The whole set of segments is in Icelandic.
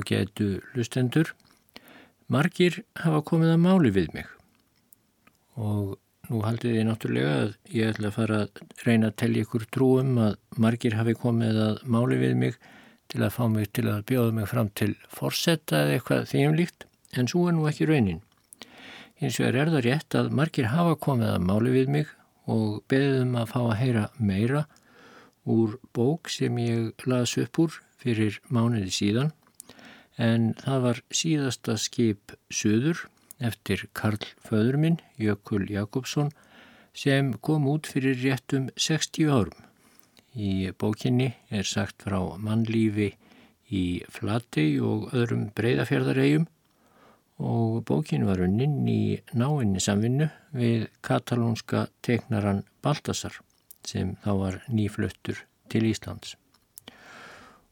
ágætu lustendur. Margir hafa komið að máli við mig og nú haldið ég náttúrulega að ég ætla að fara að reyna að tellja ykkur trúum að margir hafi komið að máli við mig til að fá mig til að bjóða mig fram til forsetta eða eitthvað þýjum líkt en svo er nú ekki raunin. Hins vegar er það rétt að margir hafa komið að máli við mig og beðum að fá að heyra meira úr bók sem ég las upp úr fyrir mánuði síðan en það var síðasta skip Suður eftir Karl Föðurminn, Jökul Jakobsson, sem kom út fyrir réttum 60 árum. Í bókinni er sagt frá mannlífi í Flatey og öðrum breyðafjörðaregjum og bókin var unnin í náinni samvinnu við katalónska teknaran Baltasar sem þá var nýfluttur til Íslands.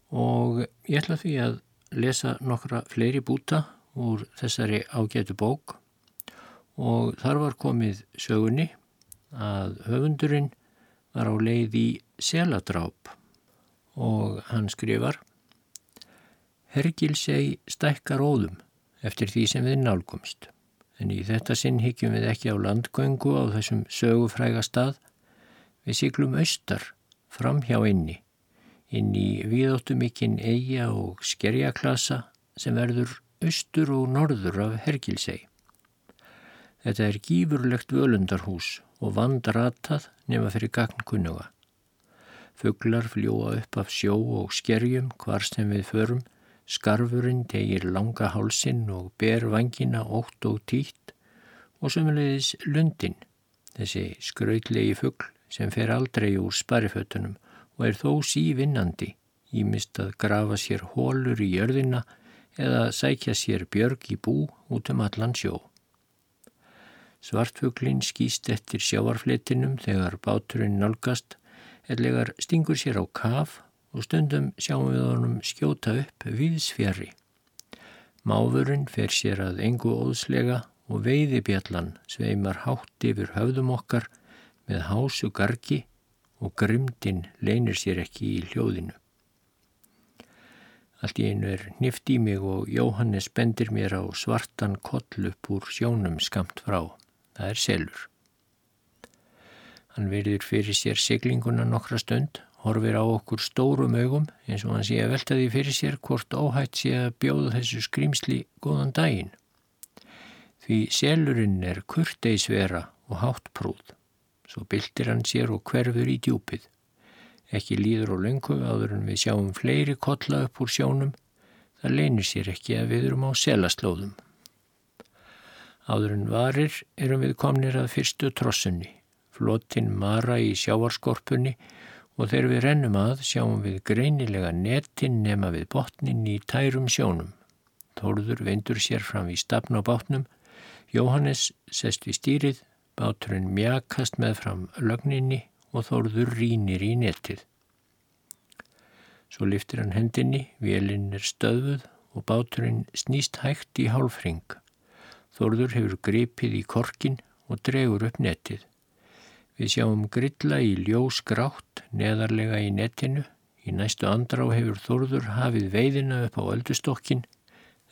Og ég ætla því að lesa nokkra fleiri búta úr þessari ágætu bók. Og þar var komið sögunni að höfundurinn var á leið í seladráp. Og hann skrifar Hergilsei stækkar óðum eftir því sem við nálgumst. En í þetta sinn higgjum við ekki á landgöngu á þessum sögufræga stað. Við siglum austar fram hjá inni inn í viðóttumikinn eiga og skerjaklasa sem verður austur og norður af Hergilsei. Þetta er gífurlegt völundarhús og vandratað nema fyrir gagnkunnuga. Fuglar fljóa upp af sjó og skerjum hvar sem við förum, skarfurinn tegir langa hálsin og ber vangina ótt og títt og sömulegis lundin, þessi skrautlegi fugl sem fer aldrei úr sparifötunum og er þó sívinnandi, ímist að grafa sér hólur í jörðina eða sækja sér björg í bú út um allan sjó. Svartfuglin skýst eftir sjáarfletinum þegar báturinn nálgast, ellegar stingur sér á kaf og stundum sjáum við honum skjóta upp viðsfjari. Máfurinn fer sér að engu óðslega og veiðibjallan sveimar hátt yfir höfðum okkar með hásu gargi og grimdin leinir sér ekki í hljóðinu. Allt í einu er nift í mig og Jóhannes bendir mér á svartan koll upp úr sjónum skamt frá. Það er selur. Hann verður fyrir sér siglinguna nokkra stund, horfir á okkur stórum augum eins og hann sé að velta því fyrir sér hvort óhætt sé að bjóða þessu skrýmsli góðan daginn. Því selurinn er kurteisvera og háttprúð. Svo byltir hann sér og hverfur í djúpið. Ekki líður og löngu áður en við sjáum fleiri kolla upp úr sjónum. Það leynir sér ekki að við erum á selaslóðum. Áður en varir erum við komnir að fyrstu trossunni. Flottin mara í sjávarskorpunni og þegar við rennum að sjáum við greinilega netin nema við botnin í tærum sjónum. Þóruður vendur sér fram í stafn á bátnum. Jóhannes sest við stýrið Báturinn mjakast með fram lögninni og þóruður rínir í netið. Svo liftir hann hendinni, vélinn er stöðuð og báturinn snýst hægt í hálfring. Þóruður hefur gripið í korkin og dregur upp netið. Við sjáum grilla í ljós grátt neðarlega í netinu. Í næstu andrá hefur Þóruður hafið veiðina upp á öldustokkin.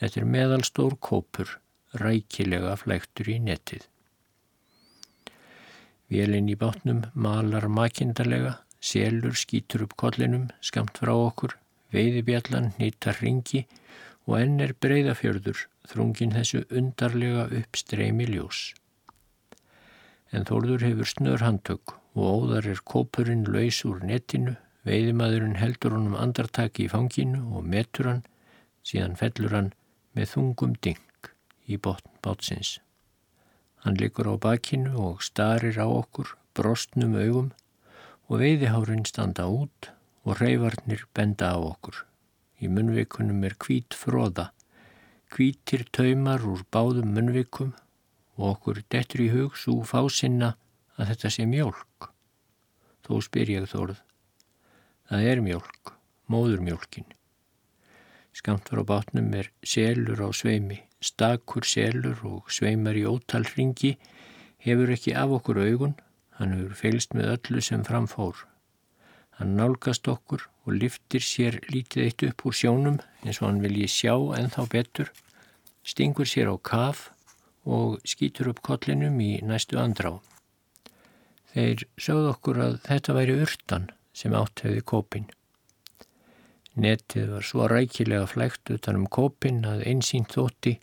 Þetta er meðalstór kópur, rækilega flæktur í netið. Vélinn í bátnum malar makindarlega, selur skýtur upp kollinum, skamt frá okkur, veiðibjallan nýttar ringi og enn er breyðafjörður þrungin þessu undarlega uppstreymi ljós. En Þórður hefur snör handtök og óðar er kópurinn laus úr netinu, veiðimadurinn heldur honum andartaki í fanginu og metur hann, síðan fellur hann með þungum ding í botn bátsins. Hann likur á bakinu og starir á okkur brostnum augum og veiðihárin standa út og reyfarnir benda á okkur. Í munvikunum er hvít fróða, hvítir taumar úr báðum munvikum og okkur dettur í hug svo fásinna að þetta sé mjölk. Þó spyr ég þórð. Það er mjölk, móðurmjölkin. Skamt frá bátnum er selur á sveimi stakur selur og sveimar í ótal ringi, hefur ekki af okkur augun, hann hefur feilst með öllu sem framfór. Hann nálgast okkur og liftir sér lítið eitt upp úr sjónum eins og hann vilji sjá en þá betur, stingur sér á kaf og skýtur upp kollinum í næstu andrá. Þeir sögðu okkur að þetta væri urtan sem átt hefði kópin. Netið var svo rækilega flægt utanum kópin að einsýnt þótti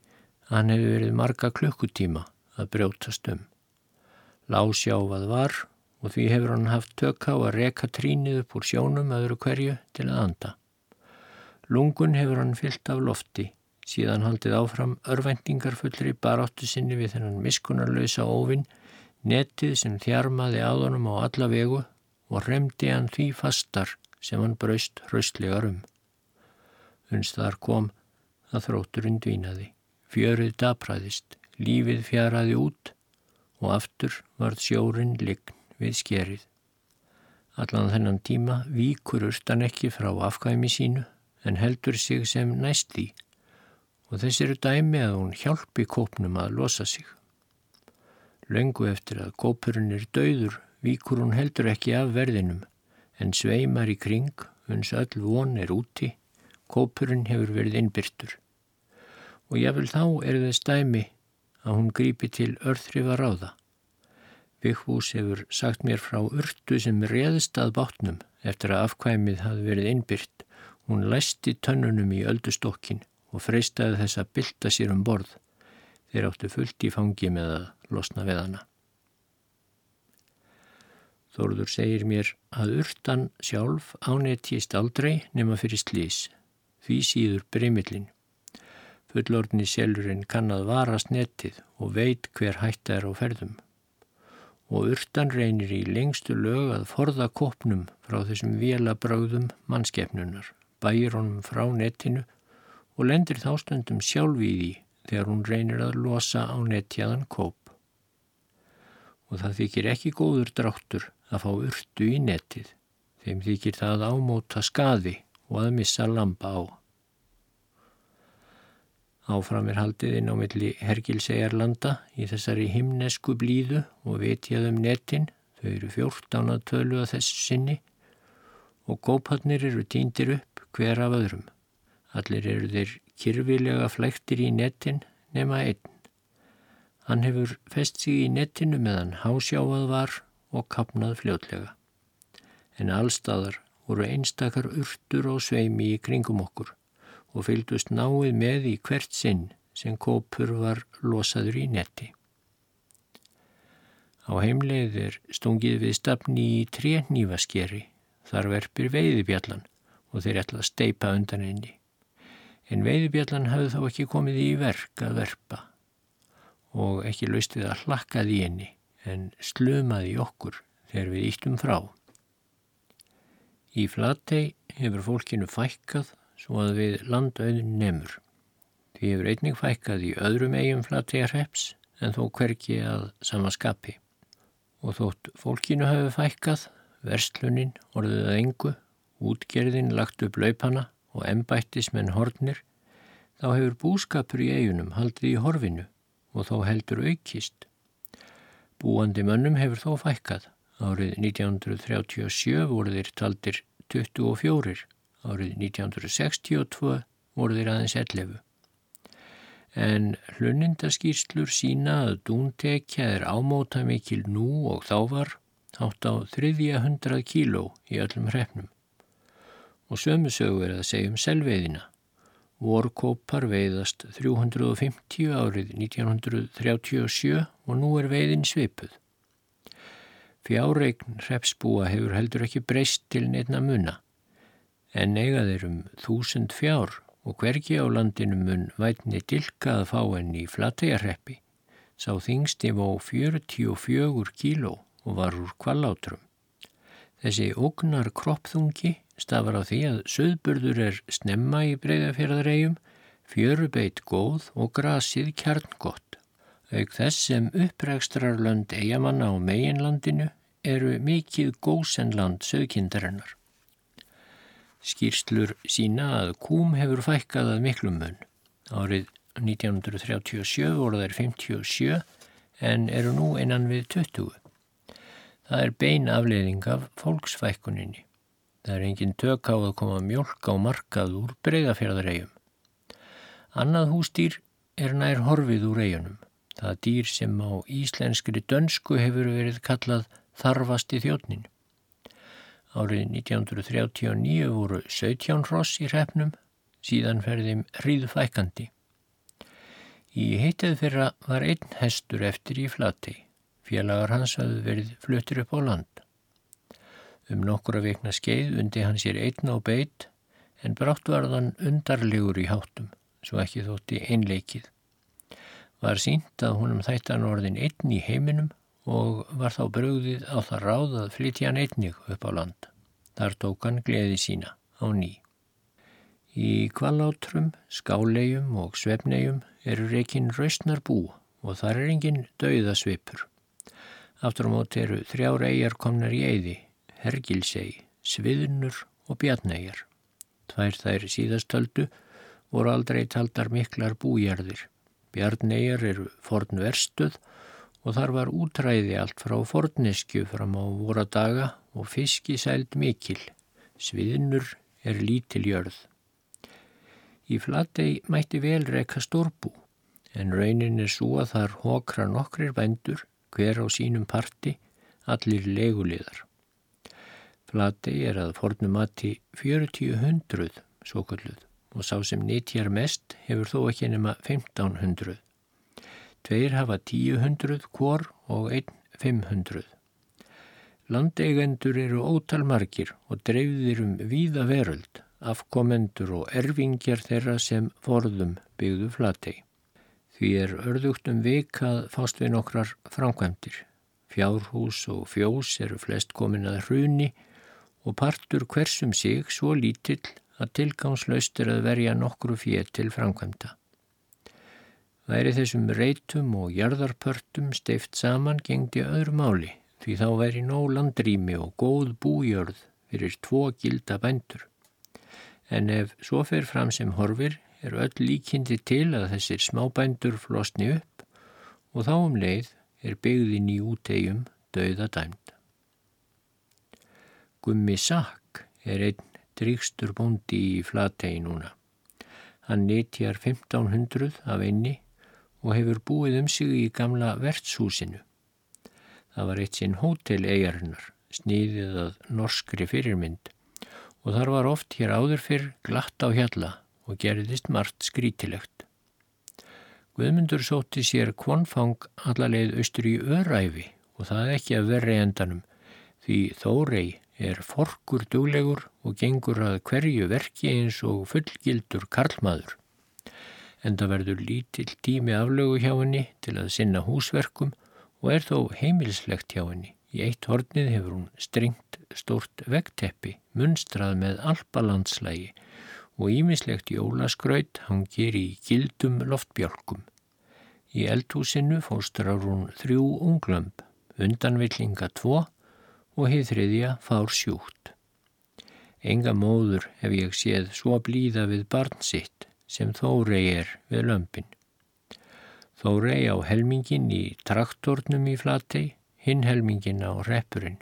að hann hefði verið marga klukkutíma að brjótast um. Lásjáfað var og því hefur hann haft tök á að reka trínið upp úr sjónum öðru hverju til að anda. Lungun hefur hann fyllt af lofti, síðan haldið áfram örvendingar fullri baráttu sinni við þennan miskunarlösa óvinn, netið sem þjarmaði áðunum á alla vegu og remdi hann því fastar sem hann braust hraustlegar um. Unst þar kom að þrótturinn dvínaði, fjörið dapræðist, lífið fjaraði út og aftur varð sjórin lign við skerið. Allan þennan tíma víkur urstan ekki frá afkvæmi sínu en heldur sig sem næst því og þess eru dæmi að hún hjálpi kópnum að losa sig. Löngu eftir að kópurinn er dauður víkur hún heldur ekki af verðinum en sveimar í kring uns öll von er úti, kópurinn hefur verið innbyrtur. Og jáfnvel þá er þess dæmi að hún grípi til örþrifa ráða. Vigfús hefur sagt mér frá urtu sem reðist að bátnum eftir að afkvæmið hafi verið innbyrt. Hún læsti tönnunum í öldustokkin og freystaði þess að bylta sér um borð. Þeir áttu fullt í fangi með að losna við hana. Þorður segir mér að urtan sjálf ánetjist aldrei nema fyrir slís. Því síður breymillin. Fullordni selurinn kann að varast netið og veit hver hætta er á ferðum og urtan reynir í lengstu lög að forða kopnum frá þessum vélabröðum mannskefnunar, bæir honum frá netinu og lendir þástundum sjálf í því þegar hún reynir að losa á netjaðan kóp. Og það þykir ekki góður dráttur að fá urtu í netið, þeim þykir það ámóta skaði og að missa lamba á. Áfram er haldið inn á milli Hergilsegarlanda í þessari himnesku blíðu og vitjaðum netin, þau eru fjórtán að tölu að þessu sinni og gópatnir eru týndir upp hver af öðrum. Allir eru þeir kyrfilega flæktir í netin nema einn. Hann hefur fest sig í netinu meðan hásjáað var og kapnað fljótlega. En allstaðar voru einstakar urtur og sveimi í kringum okkur og fylgdust náið með í hvert sinn sem kópur var losaður í netti. Á heimleið er stungið við stafni í trénýfaskeri, þar verpir veiðibjallan og þeir ætla að steipa undan henni. En veiðibjallan hafði þá ekki komið í verk að verpa og ekki laustið að hlakkað í henni en slumaði okkur þegar við íttum frá. Í flatei hefur fólkinu fækkað svo að við landauðin nemur. Því hefur einning fækkað í öðrum eigum flattegarreps en þó hverki að sama skapi. Og þótt fólkinu hafi fækkað, verslunin orðið að engu, útgerðin lagt upp laupana og embættismenn hornir, þá hefur búskapur í eigunum haldið í horfinu og þó heldur aukist. Búandi mönnum hefur þó fækkað. Árið 1937 voru þeir taldir 24 Árið 1962 voru þeir aðeins 11. En hlunindaskýrslur sína að dúntekja er ámóta mikil nú og þá var hátt á þriðja hundrað kíló í öllum hrefnum. Og sömusögu er að segja um selveiðina. Vorkópar veiðast 350 árið 1937 og nú er veiðin svipuð. Fjárreikn hrepsbúa hefur heldur ekki breyst til nefna munna en eiga þeir um þúsund fjár og hvergi á landinu mun vætni dilka að fá henni í flattegarreppi, sá þingsti vó 44 kíló og var úr kvallátrum. Þessi ógnar kroppþungi stafar á því að söðburður er snemma í breyðafjörðaregjum, fjörubeit góð og grasið kjarngott. Auk þess sem upprækstrarlönd eigamanna á meginlandinu eru mikið gósenland söðkindarinnar. Skýrslur sína að kúm hefur fækkað að miklum mun. Árið 1937 voru þær 57 en eru nú einan við 20. Það er bein afleiðing af fólksfækkuninni. Það er engin tök á að koma mjölk á markað úr breyðafjörðaregjum. Annað hústýr er nær horfið úr eigunum. Það dýr sem á íslenskri dönsku hefur verið kallað þarfast í þjóttnin. Árið 1939 voru 17 ross í hrefnum, síðan ferðim hríðfækandi. Í heitið fyrra var einn hestur eftir í flati. Félagar hans hafði verið fluttir upp á land. Um nokkura vikna skeið undi hann sér einn á beitt en brátt varðan undarlegur í háttum svo ekki þótti einleikið. Var sínt að húnum þættan orðin einn í heiminum og var þá brögðið á það ráð að flytja hann einnig upp á land. Þar tók hann gleði sína á ný. Í kvalátrum, skálegjum og svefnegjum eru reikinn raustnar bú og þar er enginn dauðasvipur. Aftur á móti eru þrjár eigjar komnar í eiði, Hergilsei, Sviðnur og Bjarnæjar. Tvær þær síðastöldu voru aldrei taldar miklar bújarðir. Bjarnæjar eru forn verstuð og þar var útræði allt frá forneskju fram á vora daga og fiski sæld mikil. Sviðnur er lítil jörð. Í flatei mætti vel reyka stórbú en raunin er svo að þar hókra nokkrir bændur hver á sínum parti allir leguliðar. Flatei er að fornum mati 40-100 svo kalluð og sá sem nýttjar mest hefur þó ekki nema 1500. Tveir hafa 1000 hvor og einn 500. Landeigendur eru ótal margir og dreifðir um víða veröld, afkomendur og erfingjar þeirra sem forðum byggðu flatei. Því er örðugt um vikað fást við nokkrar framkvæmdir. Fjárhús og fjós eru flest komin að hruni og partur hversum sig svo lítill að tilgangslaust er að verja nokkru fér til framkvæmda. Væri þessum reytum og jarðarpörtum steift saman gengdi öðru máli því þá væri nóg landrými og góð bújörð fyrir tvo gilda bændur. En ef svo fer fram sem horfir er öll líkindi til að þessir smábændur flosni upp og þá um leið er byggðin í útegjum döða dæmd. Gummi Sakk er einn dríkstur bóndi í flategi núna. Hann nýtjar 1500 af einni og hefur búið um sig í gamla vertshúsinu. Það var eitt sinn hótel eigarinnar, sníðið að norskri fyrirmynd og þar var oft hér áður fyrr glatt á hjalla og gerðist margt skrítilegt. Guðmundur sótti sér kvonfang allarleið austur í öræfi og það ekki að verri endanum því þórei er forkur duglegur og gengur að hverju verki eins og fullgildur karlmaður. En það verður lítill tími aflögu hjá henni til að sinna húsverkum og er þó heimilslegt hjá henni. Í eitt hornið hefur hún strengt stort vegteppi, munstrað með albalandslægi og ímislegt jólaskraut hangir í gildum loftbjálkum. Í eldhúsinu fóstrar hún þrjú unglömb, undanvillinga tvo og hið þriðja fár sjúkt. Enga móður hef ég séð svo blíða við barn sitt sem Þórei er við lömpin. Þórei á helmingin í traktornum í flatei, hinn helmingin á reppurinn.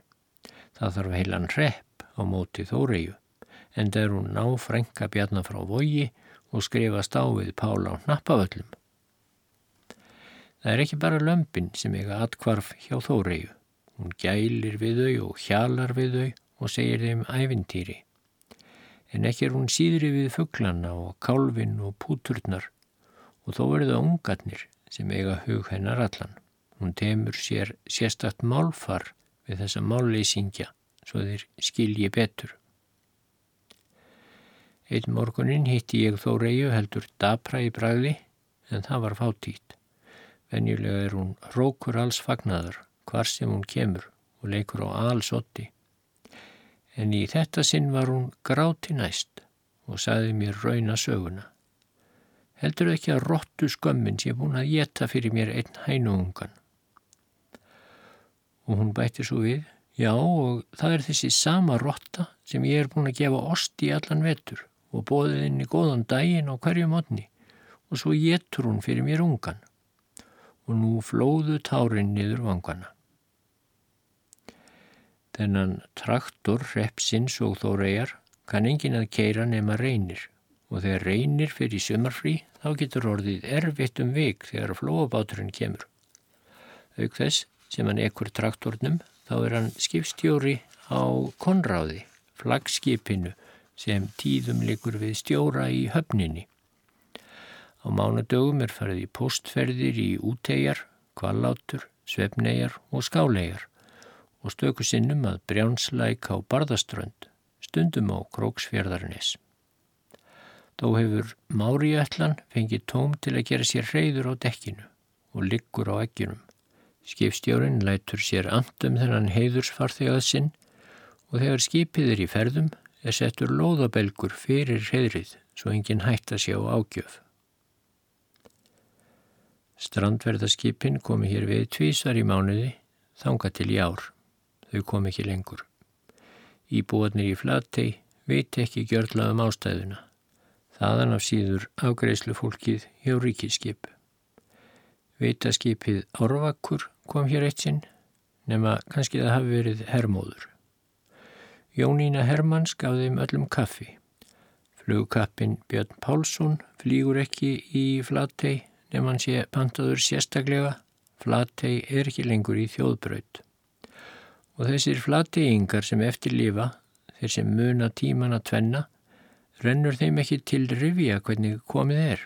Það þarf heilan repp á móti Þóreiu, en það er hún ná frænka bjarnar frá vogi og skrifast á við Pála á nappavöllum. Það er ekki bara lömpin sem eiga atkvarf hjá Þóreiu. Hún gælir við þau og hjalar við þau og segir þeim ævintýri. En ekki er hún síðri við fugglanna og kálfin og púturnar og þó eru það ungarnir sem eiga hug hennar allan. Hún temur sér sérstakt málfar við þessa málleysingja svo þeir skilji betur. Einn morgunin hitti ég þó reyju heldur dapra í bræði en það var fátítt. Venjulega er hún rókur alls fagnaðar hvar sem hún kemur og leikur á alsotti. En í þetta sinn var hún gráti næst og saði mér rauna söguna. Heldur ekki að róttu skömmin sé búin að geta fyrir mér einn hænuungan. Og hún bætti svo við, já og það er þessi sama rótta sem ég er búin að gefa ost í allan vetur og bóðið inn í góðan daginn á hverju mótni og svo getur hún fyrir mér ungan og nú flóðu tárin niður vangana. Þennan traktor, repsins og þóregar kann engin að keira nema reynir og þegar reynir fyrir sumarfrí þá getur orðið erfitt um vik þegar flóabáturinn kemur. Auk þess sem hann ekkur traktornum þá er hann skipstjóri á konráði, flagskipinu sem tíðum likur við stjóra í höfninni. Á mánudögum er farið í postferðir í útegjar, kvallátur, svefnegar og skálegar og stöku sinnum að brjánslæk á barðaströnd, stundum á króksfjörðarnes. Þó hefur Máriætlan fengið tóm til að gera sér reyður á dekkinu og liggur á egginum. Skipstjórin lætur sér andum þennan heiðursfarþegað sinn og þegar skipið er í ferðum er settur lóðabelgur fyrir reyðrið svo enginn hætt að sjá ágjöf. Strandverðaskipin komi hér við tvísar í mánuði, þanga til í ár. Þau kom ekki lengur. Íbúarnir í flattei veit ekki gjörla um ástæðuna. Þaðan af síður afgreyslu fólkið hjá ríkiskip. Veitaskipið Árvakur kom hér eitt sinn, nema kannski það hafi verið hermóður. Jónína Hermanns gaf þeim öllum kaffi. Flugkappin Björn Pálsson flýgur ekki í flattei nema hann sé pantaður sérstaklega. Flattei er ekki lengur í þjóðbraut og þessir flateyingar sem eftirlifa, þeir sem muna tíman að tvenna, rennur þeim ekki til rivja hvernig komið er.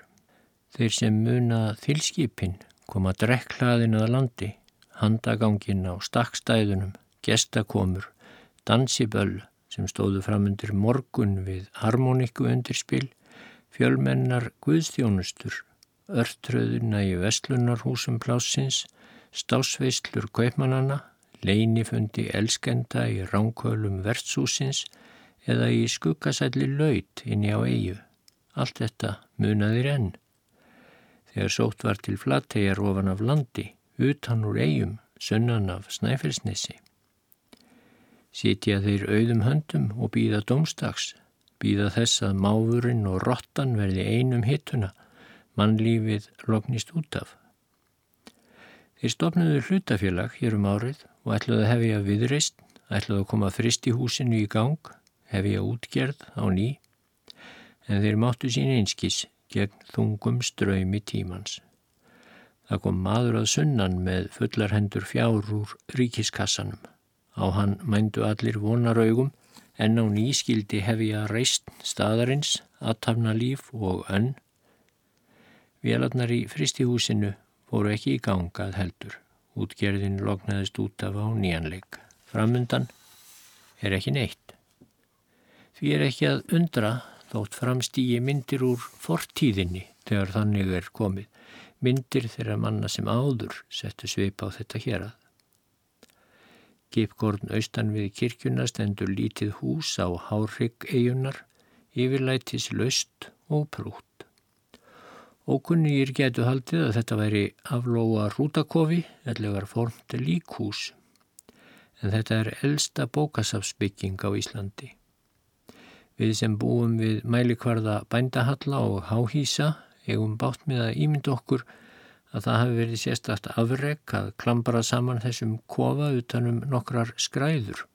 Þeir sem muna þilskipin koma drekklaðin að landi, handagangin á stakkstæðunum, gestakomur, dansiböll sem stóðu framundir morgun við harmoníku undirspil, fjölmennar guðstjónustur, örtröðuna í vestlunarhúsum plásins, stásveislur kaupmannana, leinifundi elskenda í ránkölum verðsúsins eða í skuggasælli laut inni á eigu. Allt þetta munaðir enn. Þegar sótt var til flattegar ofan af landi, utan úr eigum, sunnan af snæfellsnissi. Sitja þeir auðum höndum og býða domstags, býða þess að máfurinn og rottan verði einum hittuna, mannlífið lognist út af. Þeir stopnuðu hlutafélag hér um árið og ætluðu að hefja viðreist, ætluðu að koma frist í húsinu í gang, hefja útgerð á ný, en þeir máttu sín einskis gegn þungum ströymi tímans. Það kom maður að sunnan með fullar hendur fjár úr ríkiskassanum. Á hann mændu allir vonaraugum en á nýskildi hefja reist staðarins, aðtafna líf og önn. Vélarnar í fristihúsinu voru ekki í gangað heldur. Útgerðin lognaðist út af á nýjanleik. Framundan er ekki neitt. Því er ekki að undra þótt framstígi myndir úr fortíðinni þegar þannig er komið. Myndir þeirra manna sem áður settu svip á þetta hér að. Gipgórn austan við kirkjuna stendur lítið hús á hárrygg eigunar, yfirlætis löst og prút. Ókunnýr getu haldið að þetta væri aflóa rútakofi, ellegar formt líkhús, en þetta er elsta bókasafsbygging á Íslandi. Við sem búum við mælikvarða bændahalla og háhísa eigum bátt með að ímynda okkur að það hafi verið sérstakt afreg að klambara saman þessum kofa utanum nokkrar skræður.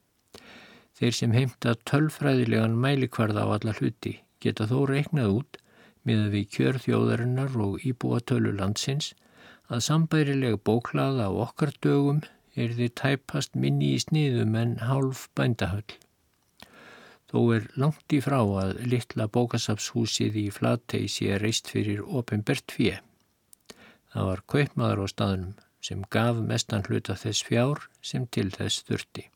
Þeir sem heimta tölfræðilegan mælikvarða á alla hluti geta þó reiknað út miða við kjörþjóðarinnar og íbúatölu landsins að sambærileg bóklaða á okkar dögum er þið tæpast minni í sniðum en hálf bændahöll. Þó er langt í frá að litla bókasapshúsið í Flatei sé reist fyrir ofinbert fjö. Það var kaupmaður á staðnum sem gaf mestan hluta þess fjár sem til þess þurfti.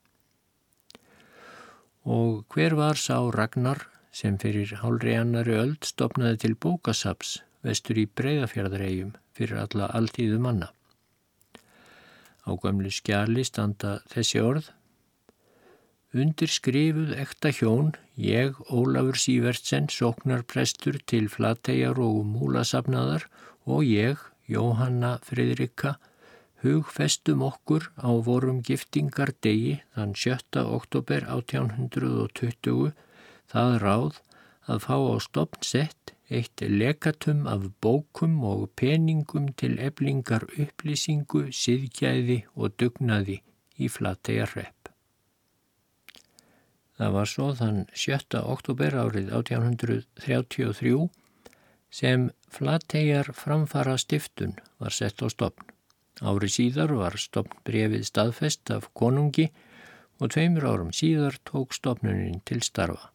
Og hver var sá Ragnar sem fyrir hálri annari öld stopnaði til bókasaps vestur í breyðafjörðaregjum fyrir alla alltíðu manna. Á gömlu skjali standa þessi orð Undir skrifuð ekta hjón, ég, Ólafur Sývertsen, sóknarprestur til flattegar og múlasafnaðar og ég, Jóhanna Fridrikka, hugfestum okkur á vorum giftingar degi þann 7. oktober 1820 það ráð að fá á stopn sett eitt lekatum af bókum og peningum til eblingar upplýsingu, siðgæði og dugnaði í flattegar repp. Það var svo þann 7. oktober árið 1833 sem flattegjar framfara stiftun var sett á stopn. Ári síðar var stopn brefið staðfest af konungi og tveimur árum síðar tók stopnunin til starfa.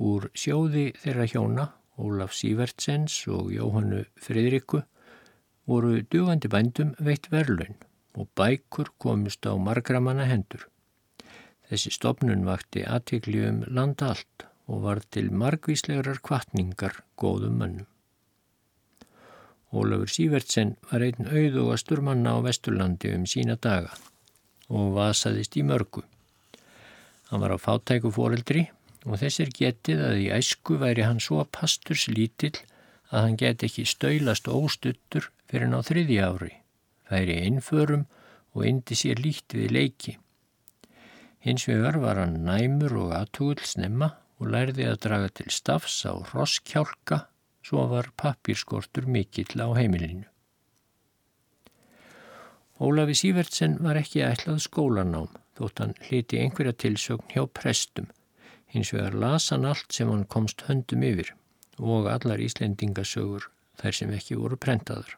Úr sjóði þeirra hjóna, Ólaf Sývertsens og Jóhannu Fridriku, voru dugandi bændum veitt verlaun og bækur komist á margramanna hendur. Þessi stopnun vakti aðtikli um land allt og var til margvíslegar kvartningar góðum mönnum. Ólafur Sývertsen var einn auðugastur manna á Vesturlandi um sína daga og vasaðist í mörgu. Hann var á fátæku foreldri og þessir getið að í æsku væri hann svo pasturs lítill að hann get ekki stöylast óstuttur fyrir ná þriði ári, færi innförum og indi sér líkt við leiki. Hins vegar var hann næmur og aðtugull snemma og lærði að draga til stafs á rosskjálka, svo var pappírskortur mikill á heimilinu. Ólafi Sývertsen var ekki ætlað skólanám, þótt hann hliti einhverja tilsögn hjá prestum, hins vegar las hann allt sem hann komst höndum yfir og allar Íslendingasögur þær sem ekki voru prentaður.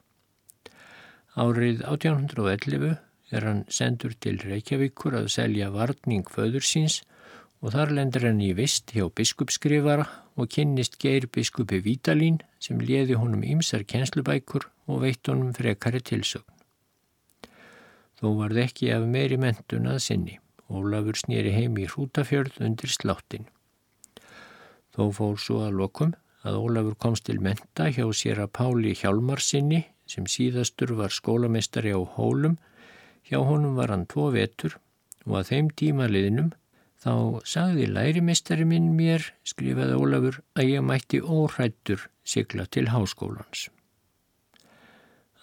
Árið 1811 er hann sendur til Reykjavíkur að selja varning föður síns og þar lendur hann í vist hjá biskupskrifara og kynnist geir biskupi Vítalín sem liði honum ímsar kjenslubækur og veitt honum frekari tilsögn. Þó var það ekki af meiri mentun að sinni. Ólafur snýri heim í hrútafjörð undir sláttin. Þó fór svo að lokum að Ólafur komst til menta hjá sér að Páli Hjálmarsinni sem síðastur var skólamestari á Hólum. Hjá honum var hann tvo vetur og að þeim tímaliðinum þá sagði lærimestari minn mér, skrifaði Ólafur, að ég mætti óhrættur sigla til háskólans.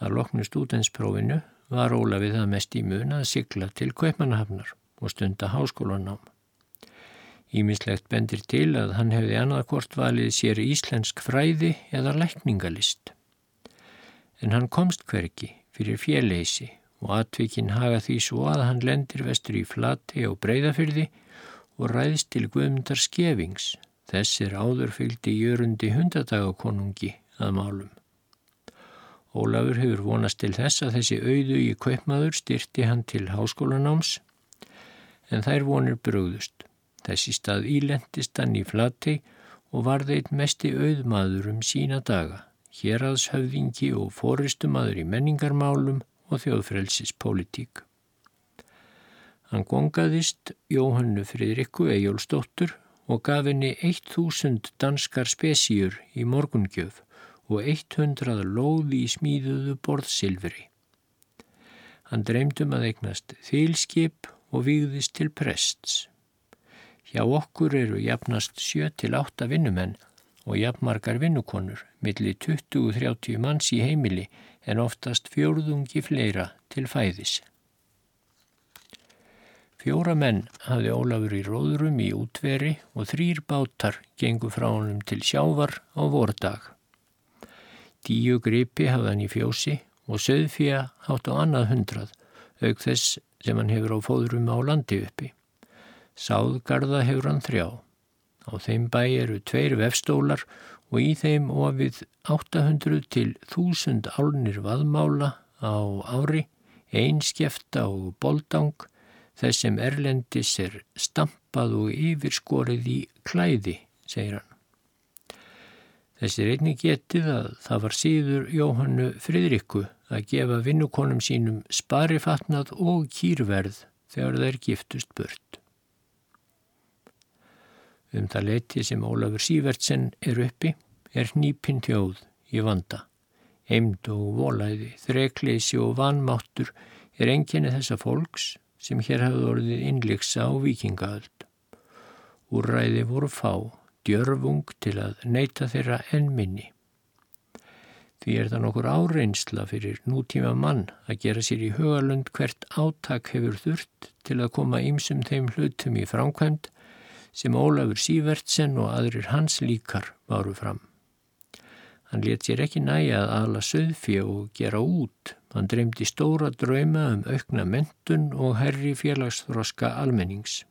Að loknu stúdensprófinu var Ólafið það mest í mun að sigla til Kaupmannahafnar og stunda háskólanám. Ímislegt bendir til að hann hefði annarkort valið sér íslensk fræði eða lækningalist. En hann komst hverki fyrir fjelleysi og atvikinn haga því svo að hann lendir vestur í flati og breyðafyrði og ræðist til guðmundar skefings. Þessir áður fylgdi jörundi hundadagakonungi að málum. Ólafur hefur vonast til þess að þessi auðu í kaupmaður styrti hann til háskólanáms en þær vonir brúðust. Þessi stað ílendist hann í flati og varði einn mesti auðmaður um sína daga, héraðshöfðingi og fóristumadur í menningarmálum og þjóðfrelsispolítík. Hann gongaðist Jóhannu Fridrikku Ejjólfsdóttur og gaf henni 1000 danskar spesíur í morgungjöf og 100 lóði í smíðuðu borðsilfri. Hann dreymdum að eignast þýlskip og výðist til prests. Hjá okkur eru jafnast 7-8 vinnumenn og jafnmarkar vinnukonur, millir 20-30 manns í heimili en oftast fjórðungi fleira til fæðis. Fjóra menn hafði Ólafur í róðurum í útveri og þrýr bátar gengu frá honum til sjávar á vordag. Tíu gripi hafði hann í fjósi og söðfíja hátt á annað hundrað, auk þess sem hann hefur á fóðurum á landi uppi. Sáðgarða hefur hann þrjá. Á þeim bæ eru tveir vefstólar og í þeim ofið 800 til 1000 álnir vaðmála á ári, einskjefta og boldang, þess sem Erlendis er stampað og yfirskorið í klæði, segir hann. Þessi reyni getið að það var síður Jóhannu Fridrikku að gefa vinnukonum sínum sparifatnað og kýrverð þegar þeir giftust burt. Um það leiti sem Ólafur Sývertsen er uppi er nýpinn tjóð í vanda. Heimd og volæði, þrekleysi og vanmáttur er enginni þessa fólks sem hér hafði orðið innleiksa á vikingaöld. Úrræði voru fá, djörfung til að neyta þeirra enn minni. Því er það nokkur áreinsla fyrir nútíma mann að gera sér í hugalund hvert áttak hefur þurft til að koma ýmsum þeim hlutum í framkvæmt sem Ólafur Sývertsen og aðrir hans líkar varu fram. Hann let sér ekki næja að ala söðfjö og gera út. Hann dreymdi stóra drauma um aukna mentun og herri félagsþroska almennings.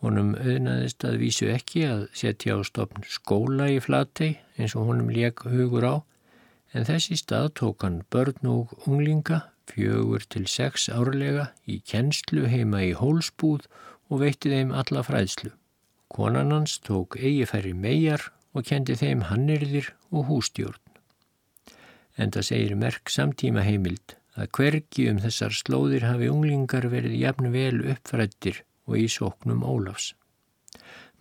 Honum auðnaðist að vísu ekki að setja á stopn skóla í flatei eins og honum leik hugur á, en þessi stað tók hann börn og unglinga, fjögur til sex árlega, í kennslu heima í hólsbúð og veitti þeim alla fræðslu. Konan hans tók eigifæri megar og kendi þeim hannirðir og hústjórn. En það segir merk samtíma heimild að hvergi um þessar slóðir hafi unglingar verið jafn vel uppfrættir og í sóknum Ólafs.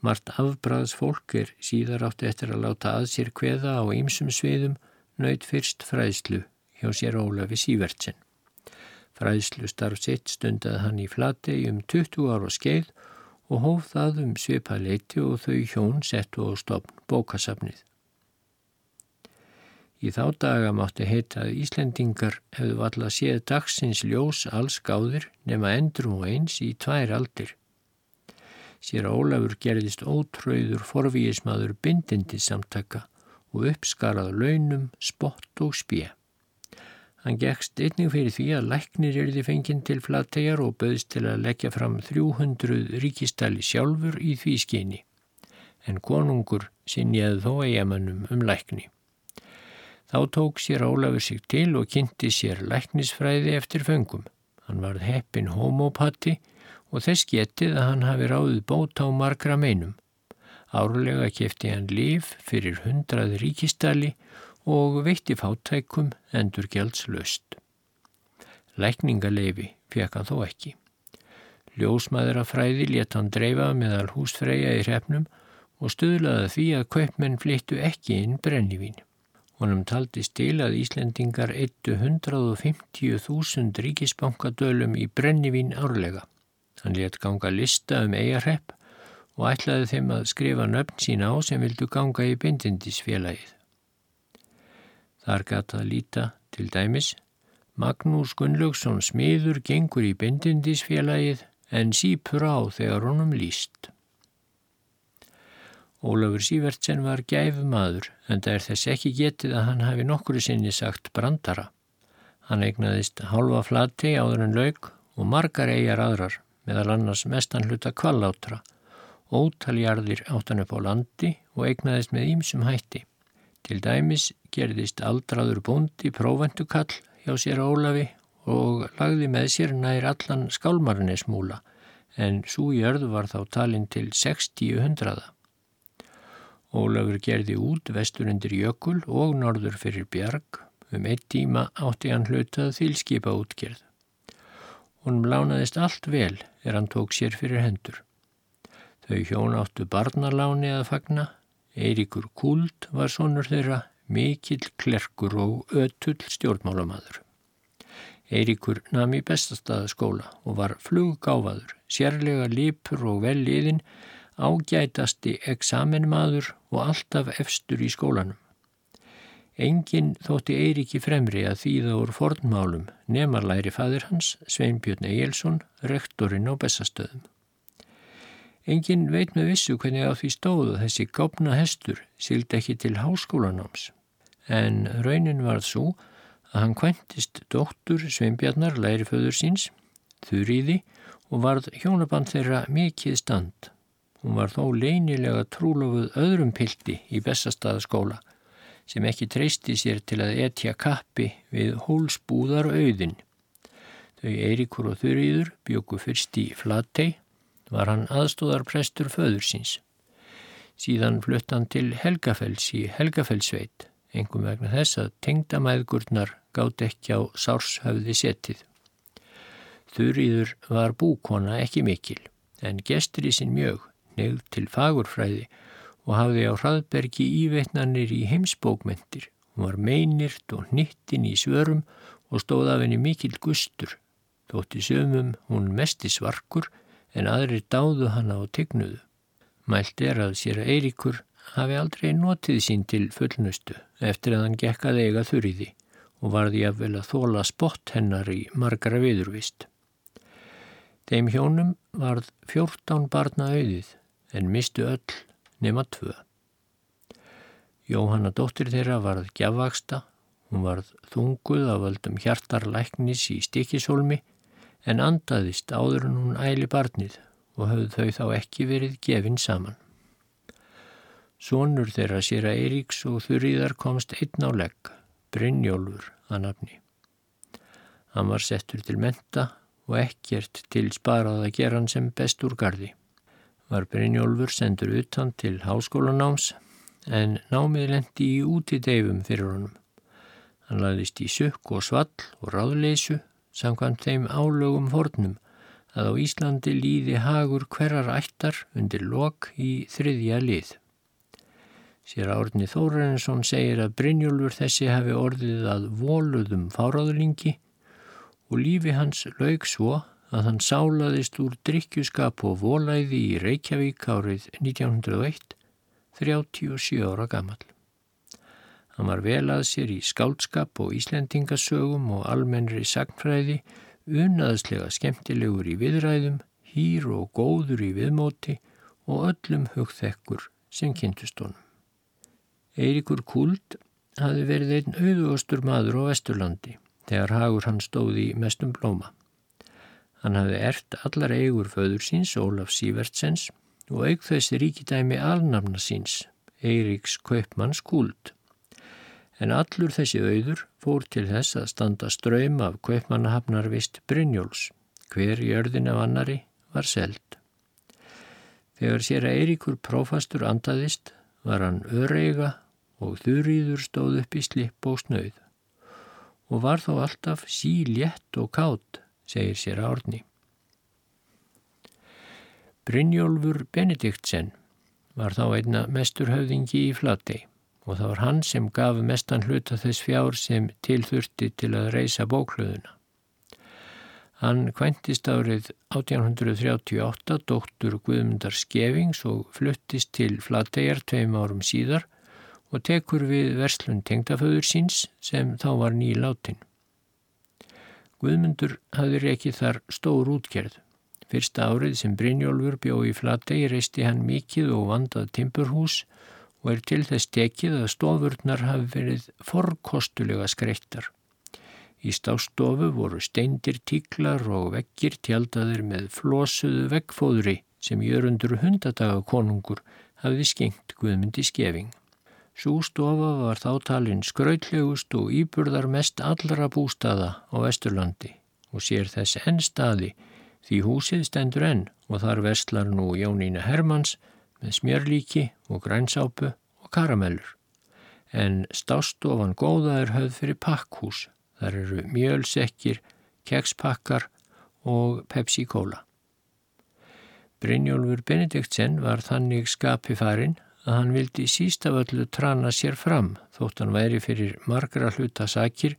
Mart afbræðs fólk er síðar áttu eftir að láta að sér kveða á ýmsum sviðum nöyð fyrst fræðslu hjá sér Ólafi Sývertsen. Fræðslu starf sitt stundað hann í flati um 20 ára skeið og hóf það um svipaleiti og þau hjón settu á stopn bókasafnið. Í þá daga mátti heita að Íslendingar hefðu valla séð dagsins ljós alls gáðir nema endrum og eins í tvær aldir. Sér Ólafur gerðist ótröður forvíismadur bindindi samtaka og uppskarað launum, spott og spjö. Hann gegst einnig fyrir því að læknir erði fenginn til flattegar og böðst til að leggja fram 300 ríkistali sjálfur í því skyni. En konungur sinjaði þó eigamannum um lækni. Þá tók sér Ólafur sig til og kynnti sér læknisfræði eftir föngum. Hann var heppin homopati og þess getið að hann hafi ráðið bót á margra meinum. Árlega kefti hann líf fyrir hundrað ríkistali og veitti fátækum endur gjaldslöst. Lækningaleifi fekk hann þó ekki. Ljósmaðurafræði let hann dreifa meðal húsfreyja í hrefnum og stuðlaði því að kaupmenn flyttu ekki inn brennivín. Honum taldi stil að Íslendingar eittu 150.000 ríkisbankadölum í brennivín árlega. Hann let ganga lista um eigarhepp og ætlaði þeim að skrifa nöfn sína á sem vildu ganga í bindindisfélagið. Þar gata að líta til dæmis Magnús Gunnlaugsson smiður gengur í bindindisfélagið en sípur á þegar honum líst. Ólafur Sývertsen var gæfumadur en það er þess ekki getið að hann hafi nokkru sinni sagt brandara. Hann eignaðist halva flati áður en laug og margar eigjar aðrar meðal annars mestan hluta kvallátra. Ótaljarðir áttan upp á landi og eignaðist með ímsum hætti. Til dæmis gerðist aldraður búndi prófendukall hjá sér Ólafi og lagði með sér nær allan skálmarnesmúla en svo jörð var þá talinn til 60 hundraða. Ólafur gerði út vestur undir jökul og norður fyrir bjarg. Um eitt tíma átti hann hlutað þýlskipa útgerð. Honum lánaðist allt vel er hann tók sér fyrir hendur. Þau hjón áttu barnaláni að fagna. Eiríkur Kúld var sonur þeirra, mikill klerkur og ötull stjórnmálamadur. Eiríkur nami bestastaðaskóla og var fluggáfaður, sérlega lipur og vel liðinn ágætasti eksamenmaður og alltaf efstur í skólanum. Engin þótti Eiríki fremri að þýða úr fornmálum nemarlæri fadir hans, Sveinbjörn Egilson, rektorinn á Bessastöðum. Engin veit með vissu hvernig á því stóðu þessi gápna hestur sildi ekki til háskólanáms. En raunin varð svo að hann kvæntist dóttur Sveinbjarnar læriföður síns, þurriði og varð hjónaband þeirra mikið stand Hún var þó leynilega trúlofuð öðrum pildi í Bessastaðaskóla sem ekki treysti sér til að etja kappi við hólsbúðar auðin. Þau Eiríkur og Þurriður bjóku fyrst í Flatei, var hann aðstóðarprestur föður síns. Síðan flutt hann til Helgafells í Helgafellsveit, engum vegna þess að tengdamæðgurnar gátt ekki á sárshöfði setið. Þurriður var búkona ekki mikil, en gestur í sinn mjög nefn til fagurfræði og hafði á hraðbergi íveitnanir í heimsbókmentir. Hún var meinirt og nittin í svörum og stóð af henni mikill gustur. Þótti sömum hún mesti svarkur en aðri dáðu hana á tegnuðu. Mælt er að sér að Eiríkur hafi aldrei notið sín til fullnustu eftir að hann gekk að eiga þurriði og varði að vel að þóla spott hennar í margara viðurvist. Þeim hjónum varð fjórtán barna auðið en mistu öll nema tvö. Jóhanna dóttir þeirra varð gjafvaksta, hún varð þunguð af völdum hjartarlæknis í stikisólmi en andaðist áður en hún æli barnið og höfðu þau þá ekki verið gefin saman. Sónur þeirra sér að Eiríks og Þurriðar komst einn á legg, Brynjólfur að nafni. Hann var settur til menta og ekkert til sparað að gera hann sem best úr gardi. Var Brynjólfur sendur utan til háskólanáms en námið lendi í útideifum fyrir honum. Hann laðist í sukk og svall og ráðleysu samkvæmt þeim álögum fornum að á Íslandi líði hagur hverjar ættar undir lok í þriðja lið. Sér árni Þórensson segir að Brynjólfur þessi hafi orðið að voluðum fáráðlingi og lífi hans laug svo að hann sálaðist úr drikkjuskap og volæði í Reykjavík árið 1901, 37 ára gammal. Hann var vel að sér í skáldskap og íslendingasögum og almennri sagnfræði, unaðslega skemmtilegur í viðræðum, hýr og góður í viðmóti og öllum hugþekkur sem kynntust honum. Eiríkur Kúld hafi verið einn auðvöstur maður á Vesturlandi þegar hagur hann stóði í mestum blóma. Hann hafi ert allar eigur föður síns, Ólaf Sývertsens, og auk þessi ríkidæmi alnafna síns, Eiríks Kaupmanns Kúld. En allur þessi auður fór til þess að standa ströym af Kaupmannahafnarvist Brynjóls, hver í örðin af annari var seld. Þegar sér að Eiríkur prófastur andaðist var hann öreiga og þurriður stóð upp í slipp og snauð og var þó alltaf sílétt og kátt, segir sér árni. Brynjólfur Benediktsen var þá einna mestur höfðingi í Flatei og það var hann sem gaf mestan hluta þess fjár sem tilþurfti til að reysa bóklöðuna. Hann kvæntist árið 1838 dóttur Guðmundar Skevings og fluttist til Flategar tveim árum síðar og tekur við verslun tengdaföður síns sem þá var nýláttinn. Guðmundur hafði reikið þar stór útgerð. Fyrsta árið sem Brynjólfur bjó í Flatei reisti hann mikið og vandað timpurhús og er til þess tekið að stofurnar hafi verið forkostulega skreittar. Í stástofu voru steindir tíklar og vekkir tjaldadir með flosuðu vekkfóðri sem jörundur hundadaga konungur hafiði skengt Guðmundi skefing. Sú stofa var þáttalinn skrautlegust og íburðar mest allra bústaða á Vesturlandi og sér þess enn staði því húsið stendur enn og þar vestlar nú Jónína Hermanns með smjörlíki og grænsápu og karamellur. En stástofan góða er höfð fyrir pakkhús. Þar eru mjölsekkir, kekspakkar og Pepsi-Cola. Brynjólfur Benediktsen var þannig skapi farinn að hann vildi síst af öllu trana sér fram þótt hann væri fyrir margra hluta sakir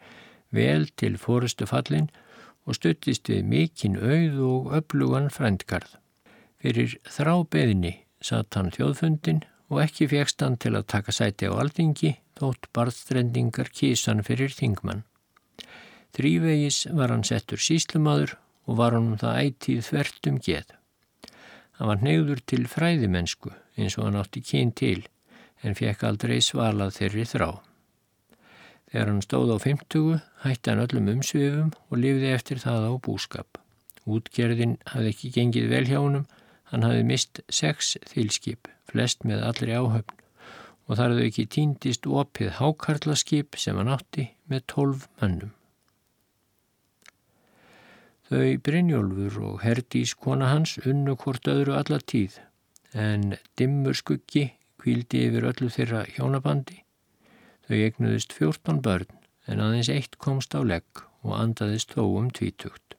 vel til fórustu fallin og stuttist við mikinn auð og öflugan frændgarð. Fyrir þrábeðni satt hann þjóðfundin og ekki fegst hann til að taka sæti á aldingi þótt barðstrendingar kísan fyrir þingmann. Þrývegis var hann settur síslumadur og var hann um það ætið þvert um geð. Hann var neyður til fræðimennsku eins og hann átti kyn til en fekk aldrei svalað þeirri þrá. Þegar hann stóð á 50 hætti hann öllum umsvifum og lifði eftir það á búskap. Útgerðin hafði ekki gengið vel hjá honum, hann hafði mist sex þýlskip, flest með allri áhöfn og þar hafði ekki týndist opið hákarlaskip sem hann átti með tólf mannum. Þau Brynjólfur og Herdís kona hans unnu hvort öðru alla tíð en dimmur skuggi kvíldi yfir öllu þeirra hjónabandi. Þau egnuðist 14 börn en aðeins eitt komst á legg og andaðist þó um tvítugt.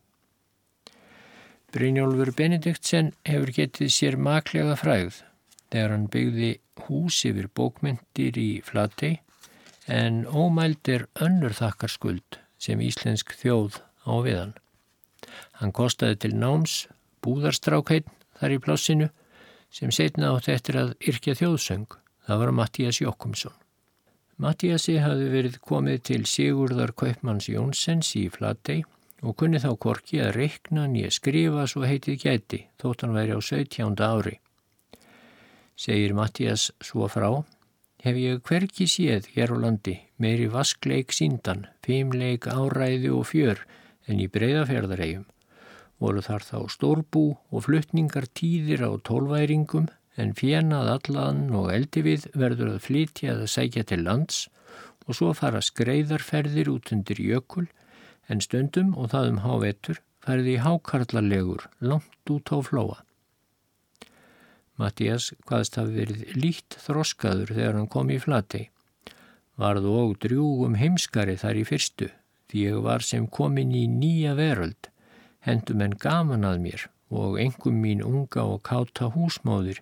Brynjólfur Benediktsen hefur getið sér maklega fræð þegar hann byggði hús yfir bókmyndir í Flatei en ómæld er önnur þakkarskuld sem íslensk þjóð á viðan. Hann kostaði til náms búðarstrákheitn þar í plássinu sem setna átt eftir að yrkja þjóðsöng. Það var Mattías Jokkumsson. Mattíasi hafi verið komið til Sigurðar Kaupmanns Jónsens í Flatei og kunni þá korki að reikna nýja skrifa svo heitið gæti þótt hann væri á 17. ári. Segir Mattías svo frá, hef ég hverki séð hér á landi meiri vaskleik síndan, feimleik áræði og fjör en í breyðafjörðaregjum voru þar þá stórbú og fluttningar tíðir á tólværingum en fjenað allan og eldi við verður að flytja að sækja til lands og svo fara skreiðarferðir út undir jökul en stundum og það um hávetur færði hákarlalegur langt út á flóa. Mattias hvaðst hafi verið lít þroskaður þegar hann kom í flatei. Varð og drjúgum heimskari þar í fyrstu því ég var sem komin í nýja veröld hendum en gaman að mér og engum mín unga og káta húsmóðir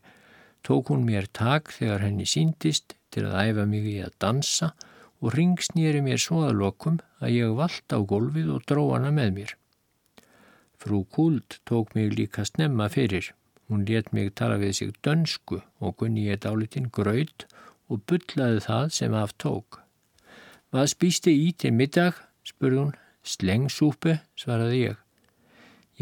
tók hún mér tak þegar henni síndist til að æfa mig í að dansa og ringsnýri mér svo að lokum að ég vald á gólfið og dró hana með mér. Frú Kult tók mig líka snemma fyrir. Hún let mig tala við sig dönsku og gunni ég dálitinn gröð og byllaði það sem aft tók. Hvað spýsti í til middag? spurði hún. Slengsúpu, svaraði ég.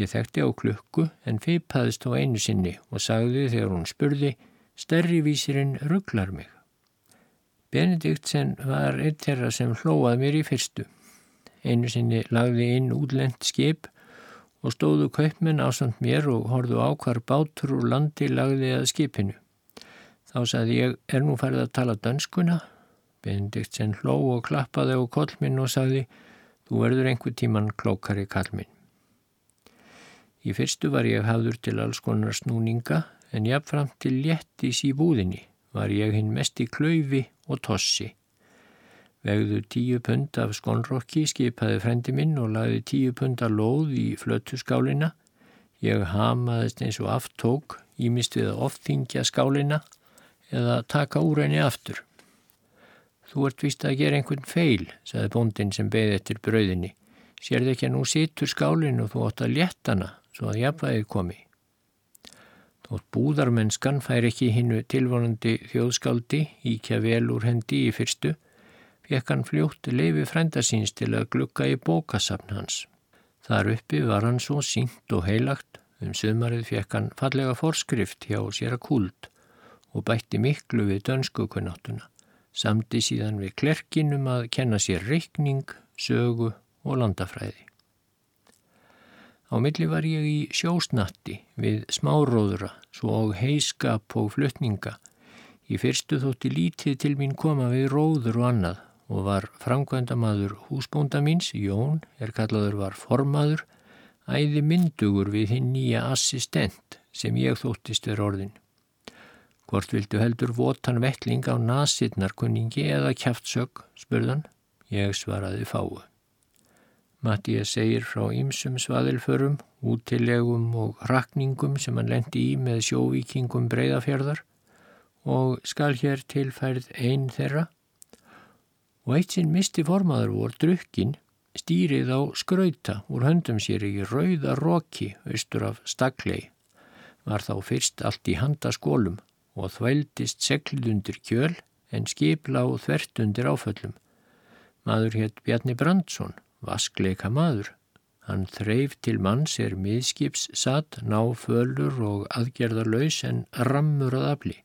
Ég þekkti á klukku en feipaðist á einu sinni og sagði þegar hún spurði stærri vísirinn rugglar mig. Benediktsen var eitt þeirra sem hlóað mér í fyrstu. Einu sinni lagði inn útlend skip og stóðu kaupmenn ásand mér og horðu á hvar bátur og landi lagði að skipinu. Þá sagði ég, er nú færð að tala dönskuna? Benediktsen hló og klappaði á kollminn og sagði, þú verður einhver tíman klókari kallminn. Í fyrstu var ég hafður til alls konar snúninga en jáfnframt til léttis í búðinni var ég hinn mest í klöyfi og tossi. Vegðu tíu pund af skonrokki skipaði frendi minn og laði tíu pund af lóð í flötu skálina. Ég hamaðist eins og aftók, ímist við að ofþingja skálina eða taka úr henni aftur. Þú ert vist að gera einhvern feil, saði bóndin sem beði eftir brauðinni. Sér þið ekki að nú situr skálinn og þú átt að léttana svo að jafnvægi komi. Þótt búðarmennskan fær ekki hinnu tilvonandi þjóðskáldi íkja vel úr hendi í fyrstu, fekk hann fljótt leifi frendasins til að glukka í bókasafn hans. Þar uppi var hann svo sínt og heilagt, um sömarið fekk hann fallega forskrift hjá sér að kúld og bætti miklu við dönsku kunnáttuna, samti síðan við klerkinum að kenna sér reikning, sögu og landafræði. Á milli var ég í sjósnatti við smáróðura, svo á heiskap og flutninga. Í fyrstu þótti lítið til mín koma við róður og annað og var framkvæmdamaður húsbónda míns, Jón, er kallaður var formaður, æði myndugur við hinn nýja assistent sem ég þóttist er orðin. Hvort vildu heldur votan vettling á nasirnarkunningi eða kæftsög, spurðan. Ég svaraði fáu. Mattías segir frá ýmsum svaðilförum, útilegum og rakningum sem hann lendi í með sjóvíkingum breyðafjörðar og skal hér tilfærð einn þeirra. Og eitt sinn misti formaður vor drukkin stýrið á skrauta úr höndum sér í rauða roki austur af staklei. Var þá fyrst allt í handaskólum og þvældist seglið undir kjöl en skipla og þvert undir áföllum. Maður hétt Bjarni Brandsson vaskleika maður. Hann þreif til manns er miðskips satt, náfölur og aðgerðarlaus en rammur að afli.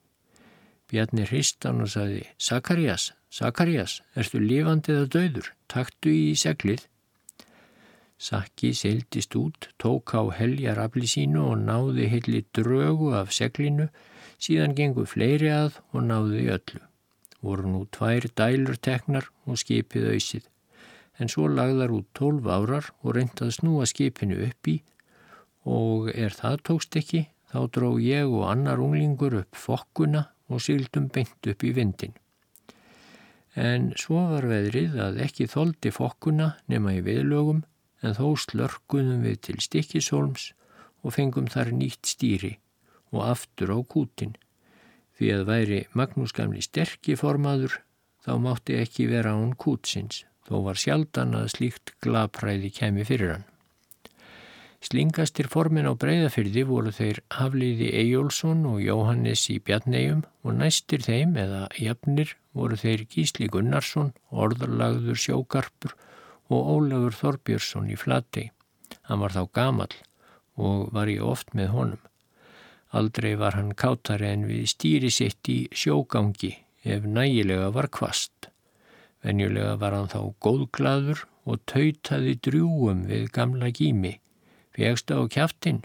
Bjarni hristan og saði, Sakarias, Sakarias, erstu lifandið að döður, taktu í seglið. Sakki seildist út, tók á heljar afli sínu og náði hilli drögu af seglinu, síðan gengu fleiri að og náði öllu. Voru nú tvær dælur teknar og skipið auðsið en svo lagðar út tólf árar og reyndað snúa skipinu upp í og er það tókst ekki þá dró ég og annar unglingur upp fokkuna og sildum beint upp í vindin. En svo var veðrið að ekki þóldi fokkuna nema í viðlögum en þó slörkunum við til stikkisólms og fengum þar nýtt stýri og aftur á kútin. Því að væri Magnús gamli sterkir formaður þá mátti ekki vera án kútsins þó var sjaldan að slíkt glapræði kemi fyrir hann. Slingastir formin á breyðafyrði voru þeir Hafliði Ejjólfsson og Jóhannes í Bjarnegjum og næstir þeim eða jafnir voru þeir Gísli Gunnarsson, orðarlagður sjókarpur og Ólafur Þorbjörnsson í Flatei. Hann var þá gamal og var ég oft með honum. Aldrei var hann kátari en við stýri sitt í sjógangi ef nægilega var kvast. Venjulega var hann þá góðglaður og tautaði drjúum við gamla gími, Fegstu á kjáftinn,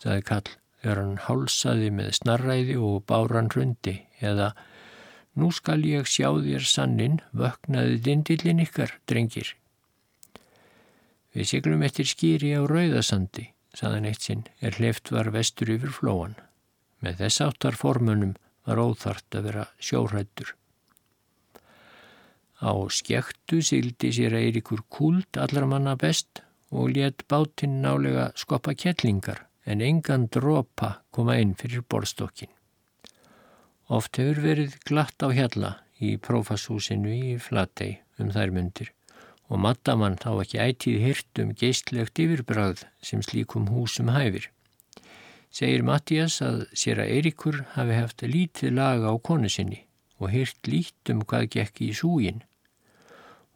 saði Kall, þegar hann hálsaði með snarræði og báran hrundi, eða Nú skal ég sjá þér sannin, vöknaði dindillin ykkar, drengir. Við siglum eftir skýri á rauðasandi, saðan eitt sinn, er hleft var vestur yfir flóan. Með þess áttar formunum var óþart að vera sjórættur. Á skektu sildi sér Eirikur kúld allar manna best og let bátinn nálega skoppa kettlingar en engan dropa koma inn fyrir borstokkin. Oft hefur verið glatt á hjalla í prófashúsinu í Flatey um þær myndir og mattamann þá ekki ætið hirt um geistlegt yfirbræð sem slíkum húsum hæfir. Segir Mattias að sér að Eirikur hafi haft lítið laga á konu sinni og hirt lít um hvað gekk í súgin.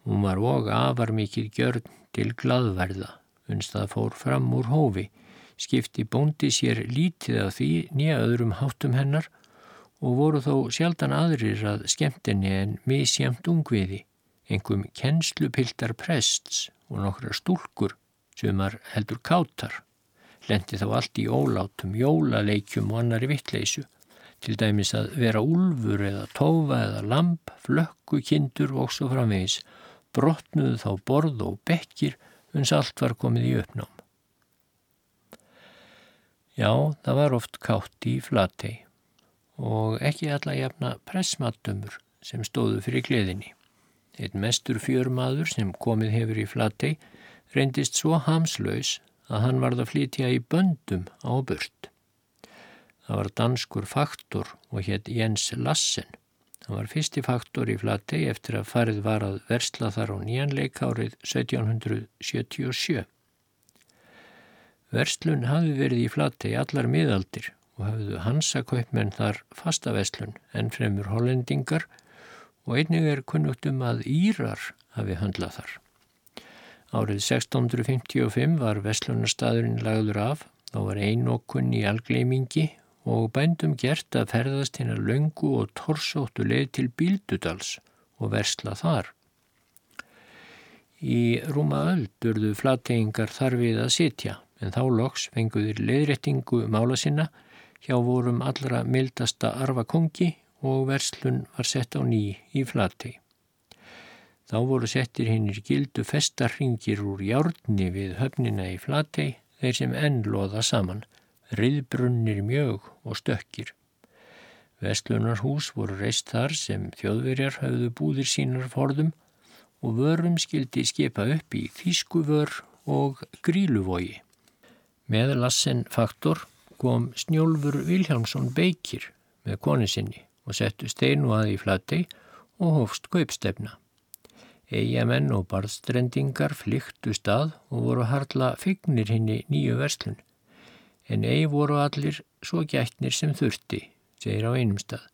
Hún var og afar mikið gjörn til gladverða, unst það fór fram úr hófi, skipti bóndi sér lítið af því nýja öðrum háttum hennar og voru þó sjaldan aðrir að skemmtinni en misjamt ungviði, einhverjum kennslupiltar prests og nokkra stúlkur sem var heldur kátar, lendi þá allt í ólátum, jólaleikjum og annari vittleysu, til dæmis að vera úlfur eða tófa eða lamp, flökku, kindur og svo framvegis, brotnuðu þá borð og bekkir uns allt var komið í uppnám. Já, það var oft kátt í flatei og ekki alla jafna pressmattumur sem stóðu fyrir gleðinni. Einn mestur fjörmaður sem komið hefur í flatei reyndist svo hamslaus að hann varð að flytja í böndum á burt. Það var danskur faktor og hétt Jens Lassen. Það var fyrsti faktor í flatei eftir að farið var að versla þar á nýjanleik árið 1777. Verslun hafi verið í flatei allar miðaldir og hafðu hansakaupmenn þar fastaveslun en fremur hollendingar og einnig er kunnugt um að Írar hafi handlað þar. Árið 1655 var veslunarstaðurinn lagður af, þá var einokkunn í algleimingi og bændum gert að ferðast hennar löngu og torsóttu leið til Bíldudals og versla þar. Í rúma öll durðu flatteingar þar við að sitja en þá loks fenguður leiðrettingu mála sinna hjá vorum allra mildasta arfakongi og verslun var sett á ný í flati. Þá voru settir hinnir gildu festarringir úr járni við höfnina í flati þeir sem enn loða saman, riðbrunnir mjög og stökkir. Vestlunarhús voru reist þar sem þjóðverjar hafðu búðir sínar forðum og vörum skildi skipa upp í þýskuvör og gríluvogi. Með lassen faktor kom Snjólfur Viljámsson Beikir með koni sinni og settu steinu að í flati og hófst kaupstefna. Eyjamenn og barðstrendingar flyktu stað og voru harla fygnir henni nýju verslun. En eigi voru allir svo gætnir sem þurfti, segir á einum stað,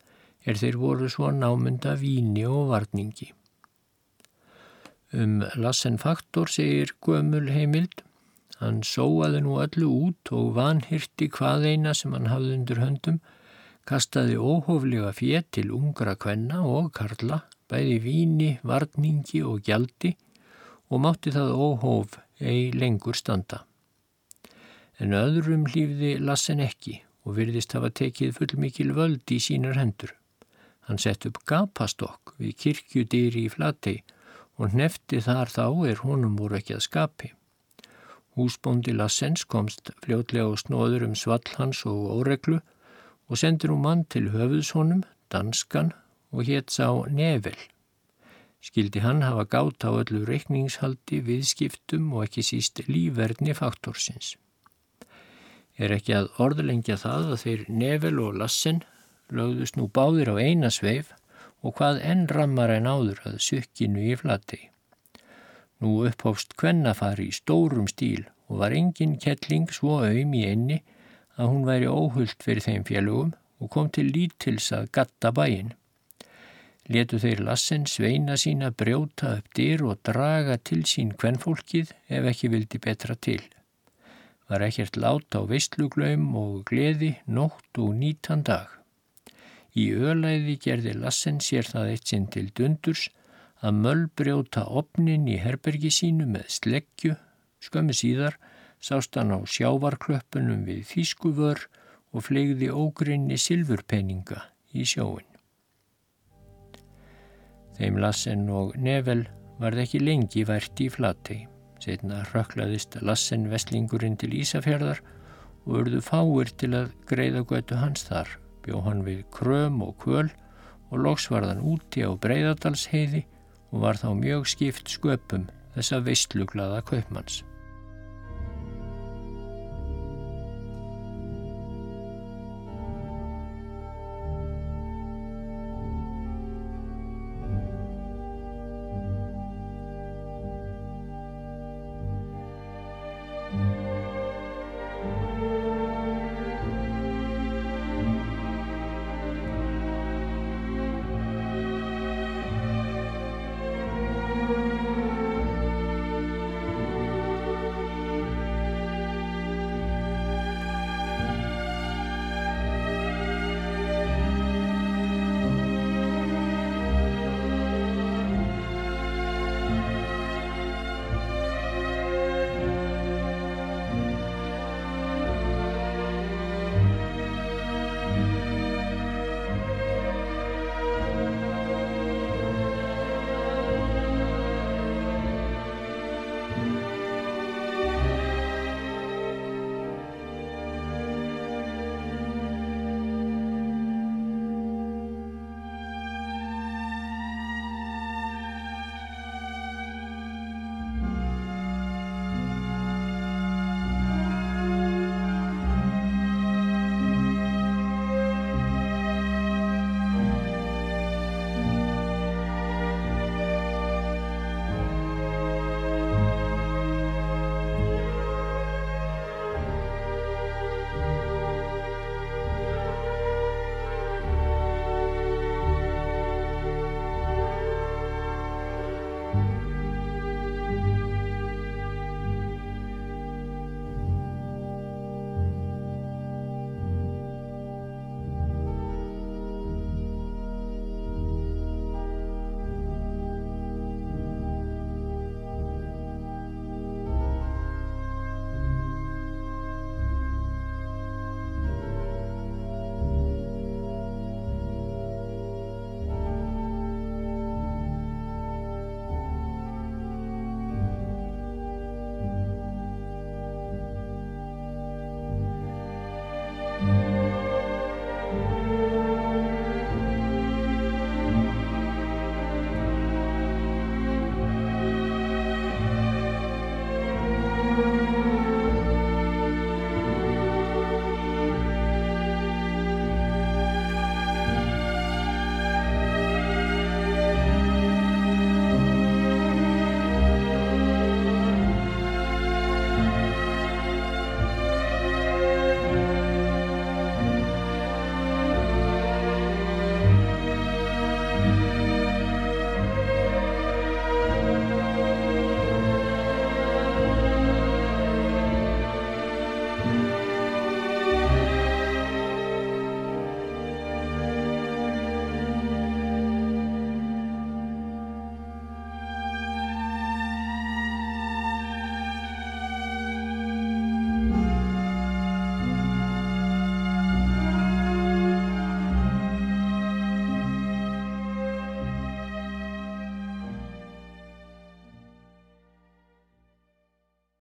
er þeir voru svo námynda víni og varningi. Um Lassen Faktor segir Gömul heimild Hann sóaði nú öllu út og vanhyrti hvað eina sem hann hafði undir höndum, kastaði óhóflega fétt til ungra kvenna og karla, bæði víni, varningi og gjaldi og mátti það óhóf ei lengur standa. En öðrum hlýfði Lassen ekki og virðist hafa tekið fullmikil völd í sínar hendur. Hann sett upp gapastokk við kirkjudýri í flatei og nefti þar þá er honum voru ekki að skapi. Húsbóndi Lassens komst fljótlega á snóður um svallhans og óreglu og sendir hún mann til höfuðshónum, danskan og hétt sá Nevel. Skildi hann hafa gátt á öllu reikningshaldi, viðskiptum og ekki síst lífverðni faktorsins. Er ekki að orðlengja það að þeir Nevel og Lassen lögðust nú báðir á eina sveif og hvað enn rammar en áður að sökkinu í flati. Nú upphófst kvennafari í stórum stíl og var engin kettling svo auðm í einni að hún væri óhullt fyrir þeim félögum og kom til lítils að gatta bæin. Letu þeir lassen sveina sína brjóta upp dyr og draga til sín kvennfólkið ef ekki vildi betra til. Var ekkert lát á veistluglaum og gleði, nótt og nýtan dag. Í ölæði gerði lassen sér það eitt sinn til dundurs að möllbrjóta opnin í herbergi sínu með sleggju, skömmu síðar sást hann á sjávarklöppunum við Þískuvör og flegði ógrinni silfurpenninga í sjóin. Þeim Lassen og Nevel varð ekki lengi vært í flatei. Setna rökklaðist Lassen vestlingurinn til Ísafjörðar og urðu fáir til að greiða götu hans þar. Bjó hann við kröm og kvöl og loks var hann úti á Breiðadalsheiði og var þá mjög skipt sköpum þessa veistluglaða kaupmanns.